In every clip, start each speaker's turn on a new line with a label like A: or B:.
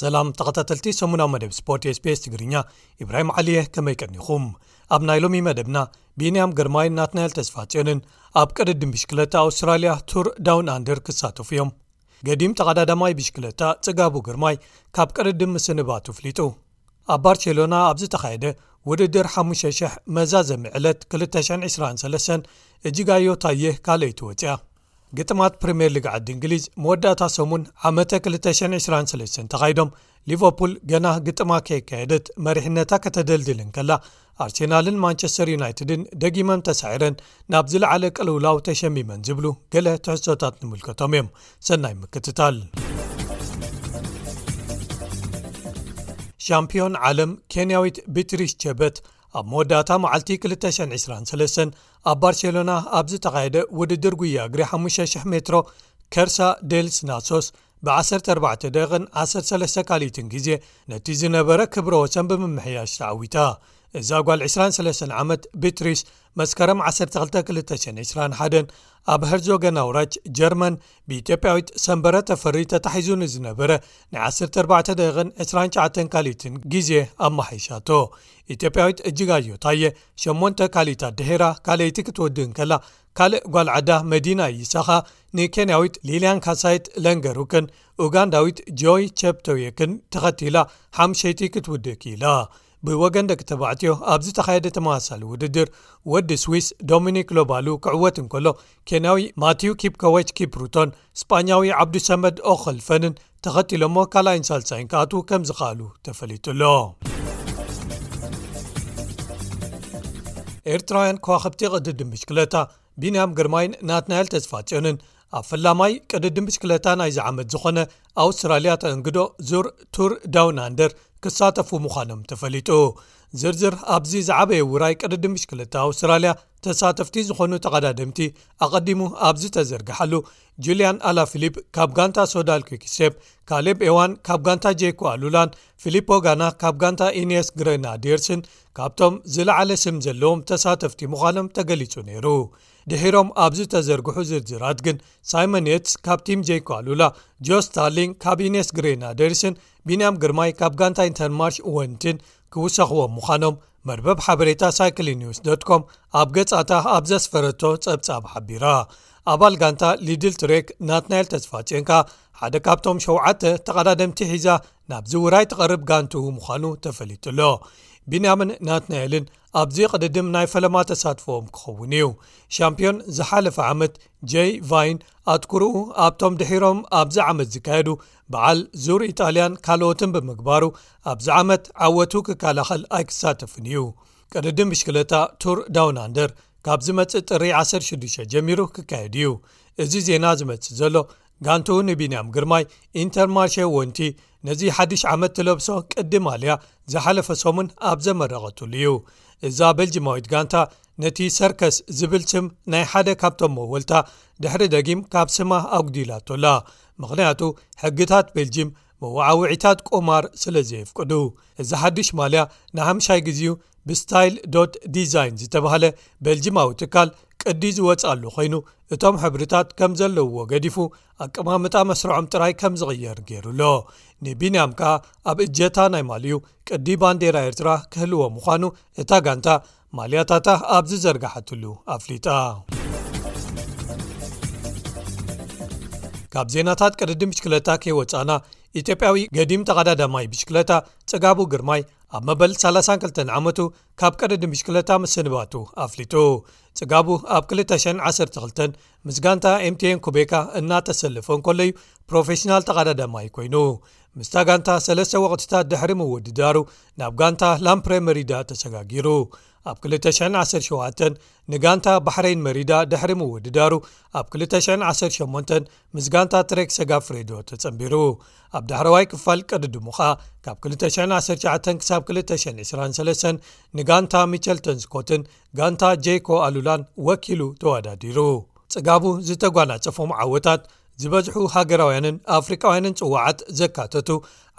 A: ሰላም ተኸታተልቲ ሰሙናዊ መደብ ስፖርት ስbs ትግርኛ ኢብራሂም ዓሊየ ከመይ ቀኒኹም ኣብ ናይ ሎሚ መደብና ቢንያም ግርማይን ናትናኤል ተስፋጽዮንን ኣብ ቅድድም ብሽክለታ ኣውስትራልያ ቱር ዳውን ኣንድር ክሳተፉ እዮም ገዲም ተቐዳዳማይ ብሽክለታ ጽጋቡ ግርማይ ካብ ቅድድም ምስንባቱ ፍሊጡ ኣብ ባርሴሎና ኣብ ዝተኻየደ ውድድር 5,0000 መዛዘሚ ዕለት 223 እጅጋዮ ታየህ ካልይቲ ወፅያ ግጥማት ፕሪምየር ሊግ ዓዲ እንግሊዝ መወዳእታ ሰሙን ዓመተ 223 ተኻይዶም ሊቨርፑል ገና ግጥማ ከየካየደት መሪሕነታ ከተደልድል እንከላ ኣርሴናልን ማንቸስተር ዩናይትድን ደጊመም ተሳዒረን ናብ ዝለዓለ ቅልውላው ተሸሚመን ዝብሉ ገለ ትሕሶታት ንምልከቶም እዮም ሰናይ ምክትታል ሻምፒዮን ዓለም ኬንያዊት ብትሪሽ ቸበት ኣብ መወዳእታ መዓልቲ 223 ኣብ ባርሴሎና ኣብ ዝተኻየደ ውድድር ጉያ እግሪ 5,000 ሜትሮ ከርሳ ዴልስ ናሶስ ብ14 ደቂቕን 13 ካልኢትን ግዜ ነቲ ዝነበረ ክብረ ወሰን ብምምሕያሽ ተዓዊታ። እዛ ጓል 23 ዓመት ቢትሪስ መስከረም 122021 ኣብ ሀርዞገን ኣውራች ጀርመን ብኢትዮጵያዊት ሰንበረ ተፈሪ ተታሒዙ ንዝነበረ ናይ 14 ደቂቕን 29 ካልኢትን ግዜ ኣመሓይሻቶ ኢትዮጵያዊት እጅጋዮ ታየ ሸሞንተ ካልኢት ኣደሒራ ካልኣይቲ ክትወድእ እንከላ ካልእ ጓል ዓዳ መዲና ይሳኻ ንኬንያዊት ሊልያን ካሳይት ለንገሩክን ኡጋንዳዊት ጆይ ቸፕቶየክን ተኸቲላ ሓምሸይቲ ክትውድእ ክኢላ ብወገን ደቂ ተባዕትዮ ኣብ ዝተኻየደ ተመሳሳሊ ውድድር ወዲ ስዊስ ዶሚኒክ ሎባሉ ክዕወት እንከሎ ኬንያዊ ማቲው ኪፕከወች ኪፕሩቶን ስጳኛዊ ዓብዱ ሰመድ ኦኸልፈንን ተኸቲሎሞ ካልኣይን ሳልሳይን ክኣትዉ ከም ዝኸኣሉ ተፈሊጡ ኣሎ ኤርትራውያን ከዋኸብቲ ቅድዲ ምሽክለታ ቢንያም ግርማይን ናትናኤል ተስፋጽዮንን ኣብ ፈላማይ ቅድዲ ምሽክለታ ናይ ዝዓመት ዝኾነ ኣውስትራልያ ተእንግዶ ዙር ቱር ዳውንንደር ክሳተፉ ምዃኖም ተፈሊጡ ዝርዝር ኣብዚ ዝዓበየ ውራይ ቅድዲ ምሽክለታ ኣውስትራልያ ተሳተፍቲ ዝኾኑ ተቐዳደምቲ ኣቐዲሙ ኣብ ዝተዘርግሓሉ ጁልያን ኣላ ፊሊፕ ካብ ጋንታ ሶዳል ኩኪሴብ ካሌብ ኤዋን ካብ ጋንታ ጀይኮ ኣሉላን ፊሊፖ ጋና ካብ ጋንታ ኢንስ ግረና ዴርስን ካብቶም ዝለዓለ ስም ዘለዎም ተሳተፍቲ ምዃኖም ተገሊጹ ነይሩ ድሒሮም ኣብ ዝተዘርግሑ ዝርዝራት ግን ሳይሞን የትስ ካብ ቲም ጀይኮ ኣሉላ ጆስ ታርሊን ካብ ኢንስ ግሬና ዴርስን ቢንያም ግርማይ ካብ ጋንታ ኢንተርማርሽ ወንቲን ክውሰኽዎም ምዃኖም መርበብ ሓበሬታ ሳይክሊ ኒውስ ዶ ኮም ኣብ ገጻታ ኣብ ዘስፈረቶ ጸብጻብ ሓቢራ ኣባል ጋንታ ሊድል ትሬክ ናትናኤል ተስፋቸንካ ሓደ ካብቶም ሸውዓተ ተቐዳደምቲ ሒዛ ናብዚ ውራይ ትቐርብ ጋንቱ ምዃኑ ተፈሊጡ ኣሎ ቢንያምን ናትናኤልን ኣብዚ ቕድድም ናይ ፈለማ ተሳትፎዎም ክኸውን እዩ ሻምፕዮን ዝሓለፈ ዓመት ጀይ ቫይን ኣትኩርኡ ኣብቶም ድሒሮም ኣብዚ ዓመት ዝካየዱ በዓል ዙር ኢጣልያን ካልኦትን ብምግባሩ ኣብዚ ዓመት ዓወቱ ክከላኸል ኣይክሳተፍን እዩ ቅድድም ብሽክለታ ቱር ዳውናንደር ካብ ዝመጽእ ጥሪ 16 ጀሚሩ ክካየድ እዩ እዚ ዜና ዝመጽእ ዘሎ ጋንቱ ንቢንያም ግርማይ ኢንተርማርሸ ወንቲ ነዚ ሓድሽ ዓመት ትለብሶ ቅዲ ማልያ ዝሓለፈ ሰሙን ኣብ ዘመረቐትሉ እዩ እዛ በልጅማዊት ጋንታ ነቲ ሰርከስ ዝብል ስም ናይ ሓደ ካብቶም መወልታ ድሕሪ ደጊም ካብ ስማ ኣጉዲላቶላ ምኽንያቱ ሕግታት ቤልጂም መወዓውዒታት ቁማር ስለ ዘየፍቅዱ። እዚ ሓድሽ ማልያ ንሓምሻይ ግዜኡ ብስታይል ዶት ዲዛይን ዝተባህለ ቤልጂማዊ ትካል ቅዲ ዝወጽኣሉ ኮይኑ እቶም ሕብርታት ከም ዘለውዎ ገዲፉ ኣቀማምጣ መስርዖም ጥራይ ከም ዝቕየር ገይሩ ኣሎ ንቢንያም ከኣ ኣብ እጀታ ናይ ማልኡ ቅዲ ባንዴራ ኤርትራ ክህልዎ ምዃኑ እታ ጋንታ ማልያታታ ኣብ ዝዘርጋሓትሉ ኣፍሊጣ። ካብ ዜናታት ቅድድም ብሽክለታ ከይወፃእና ኢትዮጵያዊ ገዲም ተቐዳዳማይ ብሽክለታ ፅጋቡ ግርማይ ኣብ መበል 32 ዓመቱ ካብ ቅድድም ብሽክለታ ምስንባቱ ኣፍሊጡ ፅጋቡ ኣብ 212 ምስ ጋንታ ኤምቴን ኩቤካ እናተሰለፈ እንከሎዩ ፕሮፌሽናል ተቓዳዳማይ ኮይኑ ምስታ ጋንታ ሰለስተ ወቕትታት ድሕሪ ምውድዳሩ ናብ ጋንታ ላምፕረ መሪዳ ተሰጋጊሩ ኣብ 217 ንጋንታ ባሕረይን መሪዳ ድሕሪ ምውድዳሩ ኣብ 218 ምስ ጋንታ ትሬክ ሰጋ ፍሬዶ ተጸንቢሩ ኣብ ዳሕረዋይ ክፋል ቅድድሙ ኸኣ ካብ 219 ክሳብ 223 ንጋንታ ሚቸልተንስኮትን ጋንታ ጀይኮ ኣሉላን ወኪሉ ተዋዳዲሩ ጽጋቡ ዝተጓናጸፎም ዓወታት ዝበዝሑ ሃገራውያንን ኣፍሪቃውያንን ጽዋዓት ዘካተቱ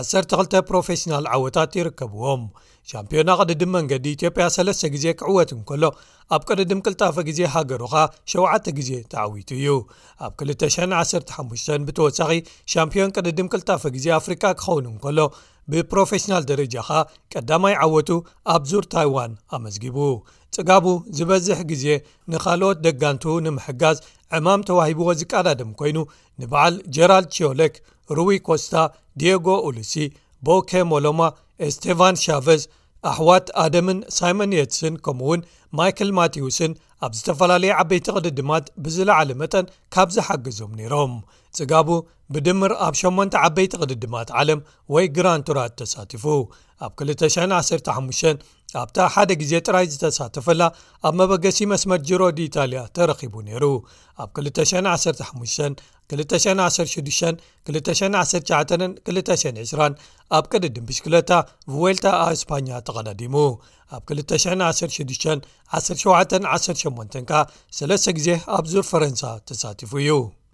A: 12 ፕሮፌሽናል ዓወታት ይርከብዎም ሻምፒዮና ቅድድም መንገዲ ኢትዮጵያ ሰለስተ ግዜ ክዕወት እንከሎ ኣብ ቅድድም ቅልጣፈ ግዜ ሃገሩኻ ሸተ ግዜ ተዓዊቱ እዩ ኣብ 215 ብተወሳኺ ሻምፒዮን ቅድድም ቅልጣፈ ግዜ ኣፍሪቃ ክኸውን እንከሎ ብፕሮፌሽናል ደረጃ ኸኣ ቀዳማይ ዓወቱ ኣብ ዙር ታይዋን ኣመዝጊቡ ጽጋቡ ዝበዝሕ ግዜ ንኻልኦት ደጋንቱ ንምሕጋዝ ዕማም ተዋሂብዎ ዝቀዳድም ኮይኑ ንበዓል ጀራል ችዮለክ ሩዊ ኮስታ ድየጎ ኡሉሲ ቦኬ ሞሎማ ኤስቴቫን ሻቨዝ ኣሕዋት ኣደምን ሳይመን የትስን ከምኡ ውን ማይክል ማቲውስን ኣብ ዝተፈላለየ ዓበይቲ ቕድድማት ብዝለዓለ መጠን ካብ ዝሓገዞም ነይሮም ጽጋቡ ብድምር ኣብ ሸሞንተ ዓበይቲ ቅድድማት ዓለም ወይ ግራን ቱራት ተሳትፉ ኣብ 215 ኣብታ ሓደ ግዜ ጥራይ ዝተሳተፈላ ኣብ መበገሲ መስመር ጅሮ ዲ ኢታልያ ተረኺቡ ነይሩ ኣብ 2152016201920 ኣብ ቅድድም ብሽክለታ ቭወልታ ኣስፓኛ ተቐዳዲሙ ኣብ 2161718 ከ ሰለስተ ግዜ ኣብ ዙር ፈረንሳ ተሳትፉ እዩ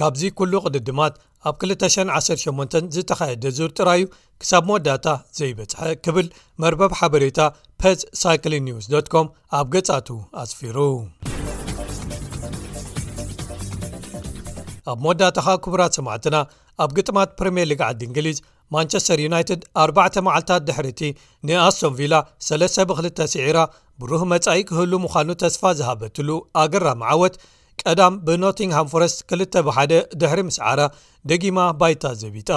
A: ካብዚ ኩሉ ቅድድማት ኣብ 218 ዝተኻየደ ዙር ጥራዩ ክሳብ መወዳእታ ዘይበጽሐ ክብል መርበብ ሓበሬታ ፐዝ ሳይክሊ ኒውስ ዶኮም ኣብ ገጻቱ ኣስፊሩ ኣብ መወዳእታ ኸኣ ክቡራት ሰማዕትና ኣብ ግጥማት ፕሪምየር ሊግ ዓዲ እንግሊዝ ማንቸስተር ዩናይትድ 4ርባዕተ መዓልትታት ድሕሪቲ ንኣስቶን ቪላ ሰለሰ ብ2ልተ ስዒራ ብሩህ መጻኢ ክህሉ ምዃኑ ተስፋ ዝሃበትሉ ኣገራ መዓወት ቀዳም ብኖቲንግሃም ፎረስት ክልተ ብሓደ ድሕሪ ምስዓራ ደጊማ ባይታ ዘቢጣ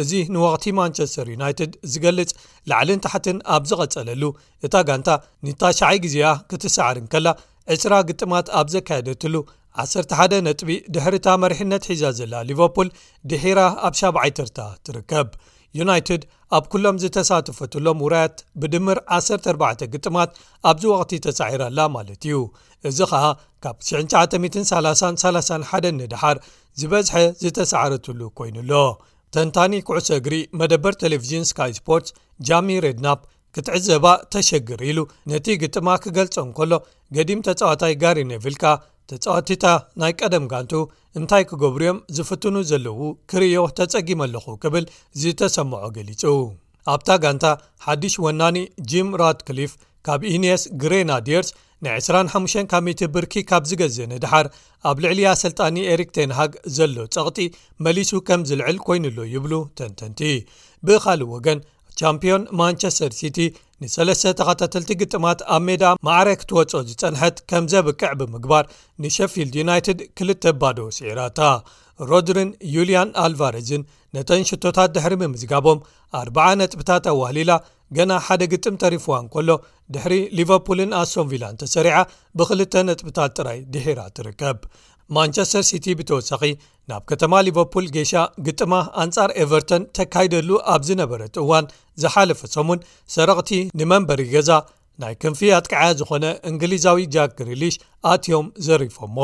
A: እዚ ንወቕቲ ማንቸስተር ዩናይትድ ዝገልጽ ላዕልን ታሕትን ኣብ ዝቐጸለሉ እታ ጋንታ ንታሸዓይ ግዜኣ ክትሰዓር እንከላ ዕስራ ግጥማት ኣብ ዘካየደትሉ 11 ነጥቢ ድሕሪታ መሪሕነት ሒዛ ዘላ ሊቨርፑል ድሒራ ኣብ ሻብዓይ ተርታ ትርከብ ዩናይትድ ኣብ ኩሎም ዝተሳተፈትሎም ውራያት ብድምር 14 ግጥማት ኣብዚ ወቅቲ ተሳዒራ ኣላ ማለት እዩ እዚ ኸኣ ካብ 1930 31 ንደሓር ዝበዝሐ ዝተሰዕረትሉ ኮይኑ ኣሎ ተንታኒ ኩዕሶ እግሪ መደበር ቴሌቭዥን ስካይ ስፖርት ጃሚ ሬድናፕ ክትዕዘባ ተሸግር ኢሉ ነቲ ግጥማ ክገልጾ እንከሎ ገዲም ተጻዋታይ ጋሪ ነቪልካ ተጻዋቲታ ናይ ቀደም ጋንቱ እንታይ ክገብሩ እዮም ዝፍትኑ ዘለዉ ክርእዮ ተጸጊመ ኣለኹ ክብል ዝተሰምዖ ገሊጹ ኣብታ ጋንታ ሓድሽ ወናኒ ጂም ራትክሊፍ ካብ ኢንስ ግሬናድርስ ንዕስራን ሓሙሸን ካብ ሚእቲ ብርኪ ካብ ዝገዝእ ንደሓር ኣብ ልዕሊ ኣሰልጣኒ ኤሪክ ቴንሃግ ዘሎ ጸቕጢ መሊሱ ከም ዝልዕል ኮይኑሎ ይብሉ ተንተንቲ ብኻልእ ወገን ቻምፕዮን ማንቸስተር ሲቲ ንሰለስተ ተኸታተልቲ ግጥማት ኣብ ሜዳ ማዕረ ክትወጾ ዝጸንሐት ከም ዘብቅዕ ብምግባር ንሸፊልድ ዩናይትድ ክልተ ባዶ ስዒራታ ሮድሪን ዩልያን ኣልቫረዝን ነተን ሽቶታት ድሕሪ ምምዝጋቦም ኣርዓ ነጥብታት ኣዋህሊላ ገና ሓደ ግጥም ተሪፍዋ ን ከሎ ድሕሪ ሊቨርፑልን ኣስቶንቪላን ተሰሪዓ ብክልተ ነጥብታት ጥራይ ድሒራ ትርከብ ማንቸስተር ሲቲ ብተወሳኺ ናብ ከተማ ሊቨርፑል ጌሻ ግጥማ ኣንጻር ኤቨርተን ተካይደሉ ኣብ ዝነበረት እዋን ዝሓለፈ ሰሙን ሰረቕቲ ንመንበሪ ገዛ ናይ ክንፊ ኣጥቃዓያ ዝኾነ እንግሊዛዊ ጃክ ግሪሊሽ ኣትዮም ዘሪፎሞ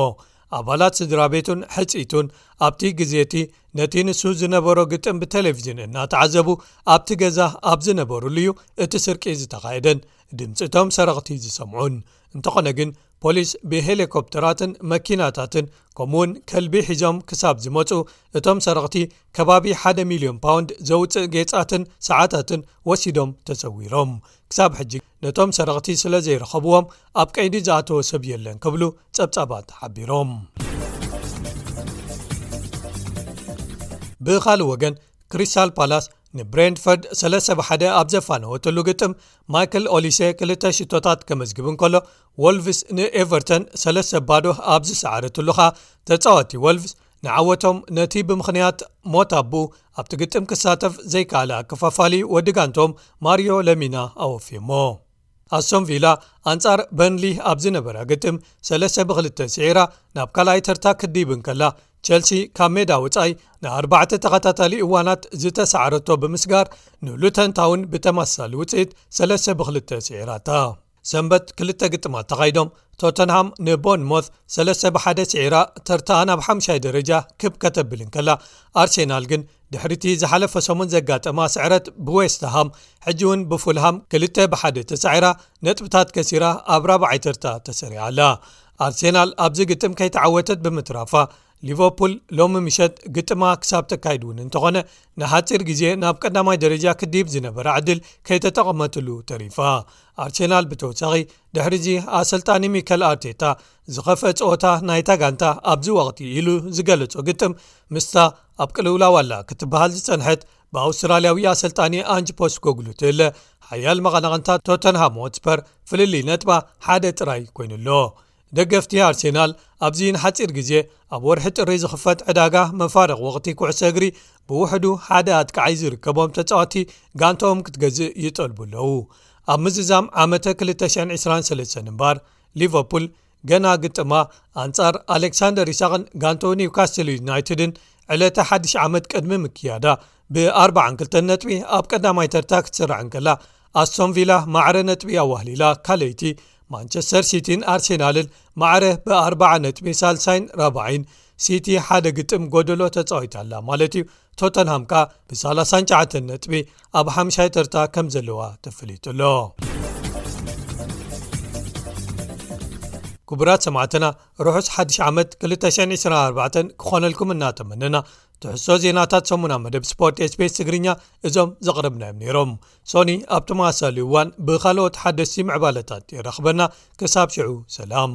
A: ኣባላት ስድራ ቤቱን ሕጺቱን ኣብቲ ግዜ እቲ ነቲ ንሱ ዝነበሮ ግጥም ብተሌቭዥን እናተዓዘቡ ኣብቲ ገዛ ኣብ ዝነበሩሉ እዩ እቲ ስርቂ ዝተኻየደን ድምፂ እቶም ሰረቕቲ ዝሰምዑን እንተኾነ ግን ፖሊስ ብሄሌኮፕተራትን መኪናታትን ከምኡ ውን ከልቢ ሒዞም ክሳብ ዝመፁ እቶም ሰረቕቲ ከባቢ 1ደ ሚልዮን ፓውንድ ዘውፅእ ጌፃትን ሰዓታትን ወሲዶም ተሰዊሮም ክሳብ ሕጂ ነቶም ሰረቕቲ ስለ ዘይረኸብዎም ኣብ ቀይዲ ዝኣተወ ሰብ የለን ክብሉ ጸብጻባት ሓቢሮም። ብኻልእ ወገን ክሪስታል ፓላስ ንብሬንፈርድ ሰለሰብሓደ ኣብ ዘፋነወትሉ ግጥም ማይክል ኦሊሴ ክልተ ሽቶታት ከመዝግብ እንከሎ ወልቭስ ንኤቨርተን ሰለሰ ባዶ ኣብ ዝሰዓረትሉኻ ተጻዋቲ ወልቭስ ንዓወቶም ነቲ ብምኽንያት ሞት ኣቡ ኣብቲ ግጥም ክሳተፍ ዘይከኣለ ኣከፋፋሊ ወዲ ጋንቶም ማርዮ ለሚና ኣወፍዮሞ ኣሶም ቪላ ኣንጻር በንሊ ኣብ ዝነበራ ግጥም ሰለስተ ብክልተ ስዒራ ናብ ካልኣይ ተርታ ክዲብን ከላ ቸልሲ ካብ ሜዳ ውፃኢ ንኣባዕተ ተኸታታሊ እዋናት ዝተሰዓረቶ ብምስጋር ንሉተንታውን ብተመሳሳሊ ውፅኢት 3 ብክልተ ስዒራታ ሰንበት ክልተ ግጥማት ተኻይዶም ቶተንሃም ንቦርንሞት ሰለስተ ብሓደ ስዒራ ተርታኣ ናብ ሓሙሻይ ደረጃ ክብ ከተብል እንከላ ኣርሴናል ግን ድሕሪቲ ዝሓለፈ ሰሙን ዘጋጠማ ስዕረት ብዌስተሃም ሕጂ እውን ብፉልሃም ክልተ ብሓደ ተሳዒራ ነጥብታት ከሲራ ኣብ ራብዓይ ተርታ ተሰሪዓ ኣላ ኣርሴናል ኣብዚ ግጥም ከይተዓወተት ብምትራፋ ሊቨርፑል ሎሚ ምሸት ግጥማ ክሳብ ተካይድ እውን እንተኾነ ንሓፂር ግዜ ናብ ቀዳማይ ደረጃ ክድብ ዝነበረ ዕድል ከይተጠቐመትሉ ተሪፋ ኣርሴናል ብተወሳኺ ድሕሪዚ ኣሰልጣኒ ሚከል ኣርቴታ ዝኸፍአ ፀወታ ናይታ ጋንታ ኣብዚ ወቅቲ ኢሉ ዝገለፆ ግጥም ምስታ ኣብ ቅልውላዋላ ክትበሃል ዝፀንሐት ብኣውስትራልያዊ ኣሰልጣኒ ኣንጅ ፖስት ኮግሉ ትለ ሓያል መቐናቕንታ ቶተንሃም ወትስፐር ፍልልይ ነጥባ ሓደ ጥራይ ኮይኑ ኣሎ ደገፍቲ ኣርሴናል ኣብዚ ንሓጺር ግዜ ኣብ ወርሒ ጥሪ ዝኽፈት ዕዳጋ መፋርኽ ወቕቲ ኩዕሶ እግሪ ብውሕዱ ሓደ ኣትከዓይ ዝርከቦም ተጻዋቲ ጋንታኦም ክትገዝእ ይጠልቡ ኣለዉ ኣብ ምዝዛም ዓመተ 223 እምባር ሊቨርፑል ገና ግጥማ ኣንጻር ኣሌክሳንደር ይሳቅን ጋንቶ ኒውካስትል ዩናይትድን ዕለተ ሓድሽ ዓመት ቅድሚ ምክያዳ ብ42 ነጥቢ ኣብ ቀዳማይ ተርታ ክትስራዕ እንከላ ኣስቶን ቪላ ማዕረ ነጥቢ ኣዋህሊላ ካልኣይቲ ማንቸስተር ሲቲን ኣርሴናልን ማዕረ ብ40 ነጥቢ ሳልሳይን ራባዓይን ሲቲ ሓደ ግጥም ጎደሎ ተፃዊታ ኣላ ማለት እዩ ቶተንሃም ከኣ ብ39 ነጥቢ ኣብ ሓምሻይ ተርታ ከም ዘለዋ ተፈሊጡኣሎ ክቡራት ሰማዕትና ርሑስ ሓድሽ ዓመት 224 ክኾነልኩም እናተመነና ትሕሶ ዜናታት ሰሙና መደብ ስፖርት ስፔስ ትግርኛ እዞም ዘቕርብናዮም ነይሮም ሶኒ ኣብ ተመሳሳሊ እዋን ብካልኦት ሓደስቲ ምዕባለታት የረኽበና ክሳብ ሽዑ ሰላም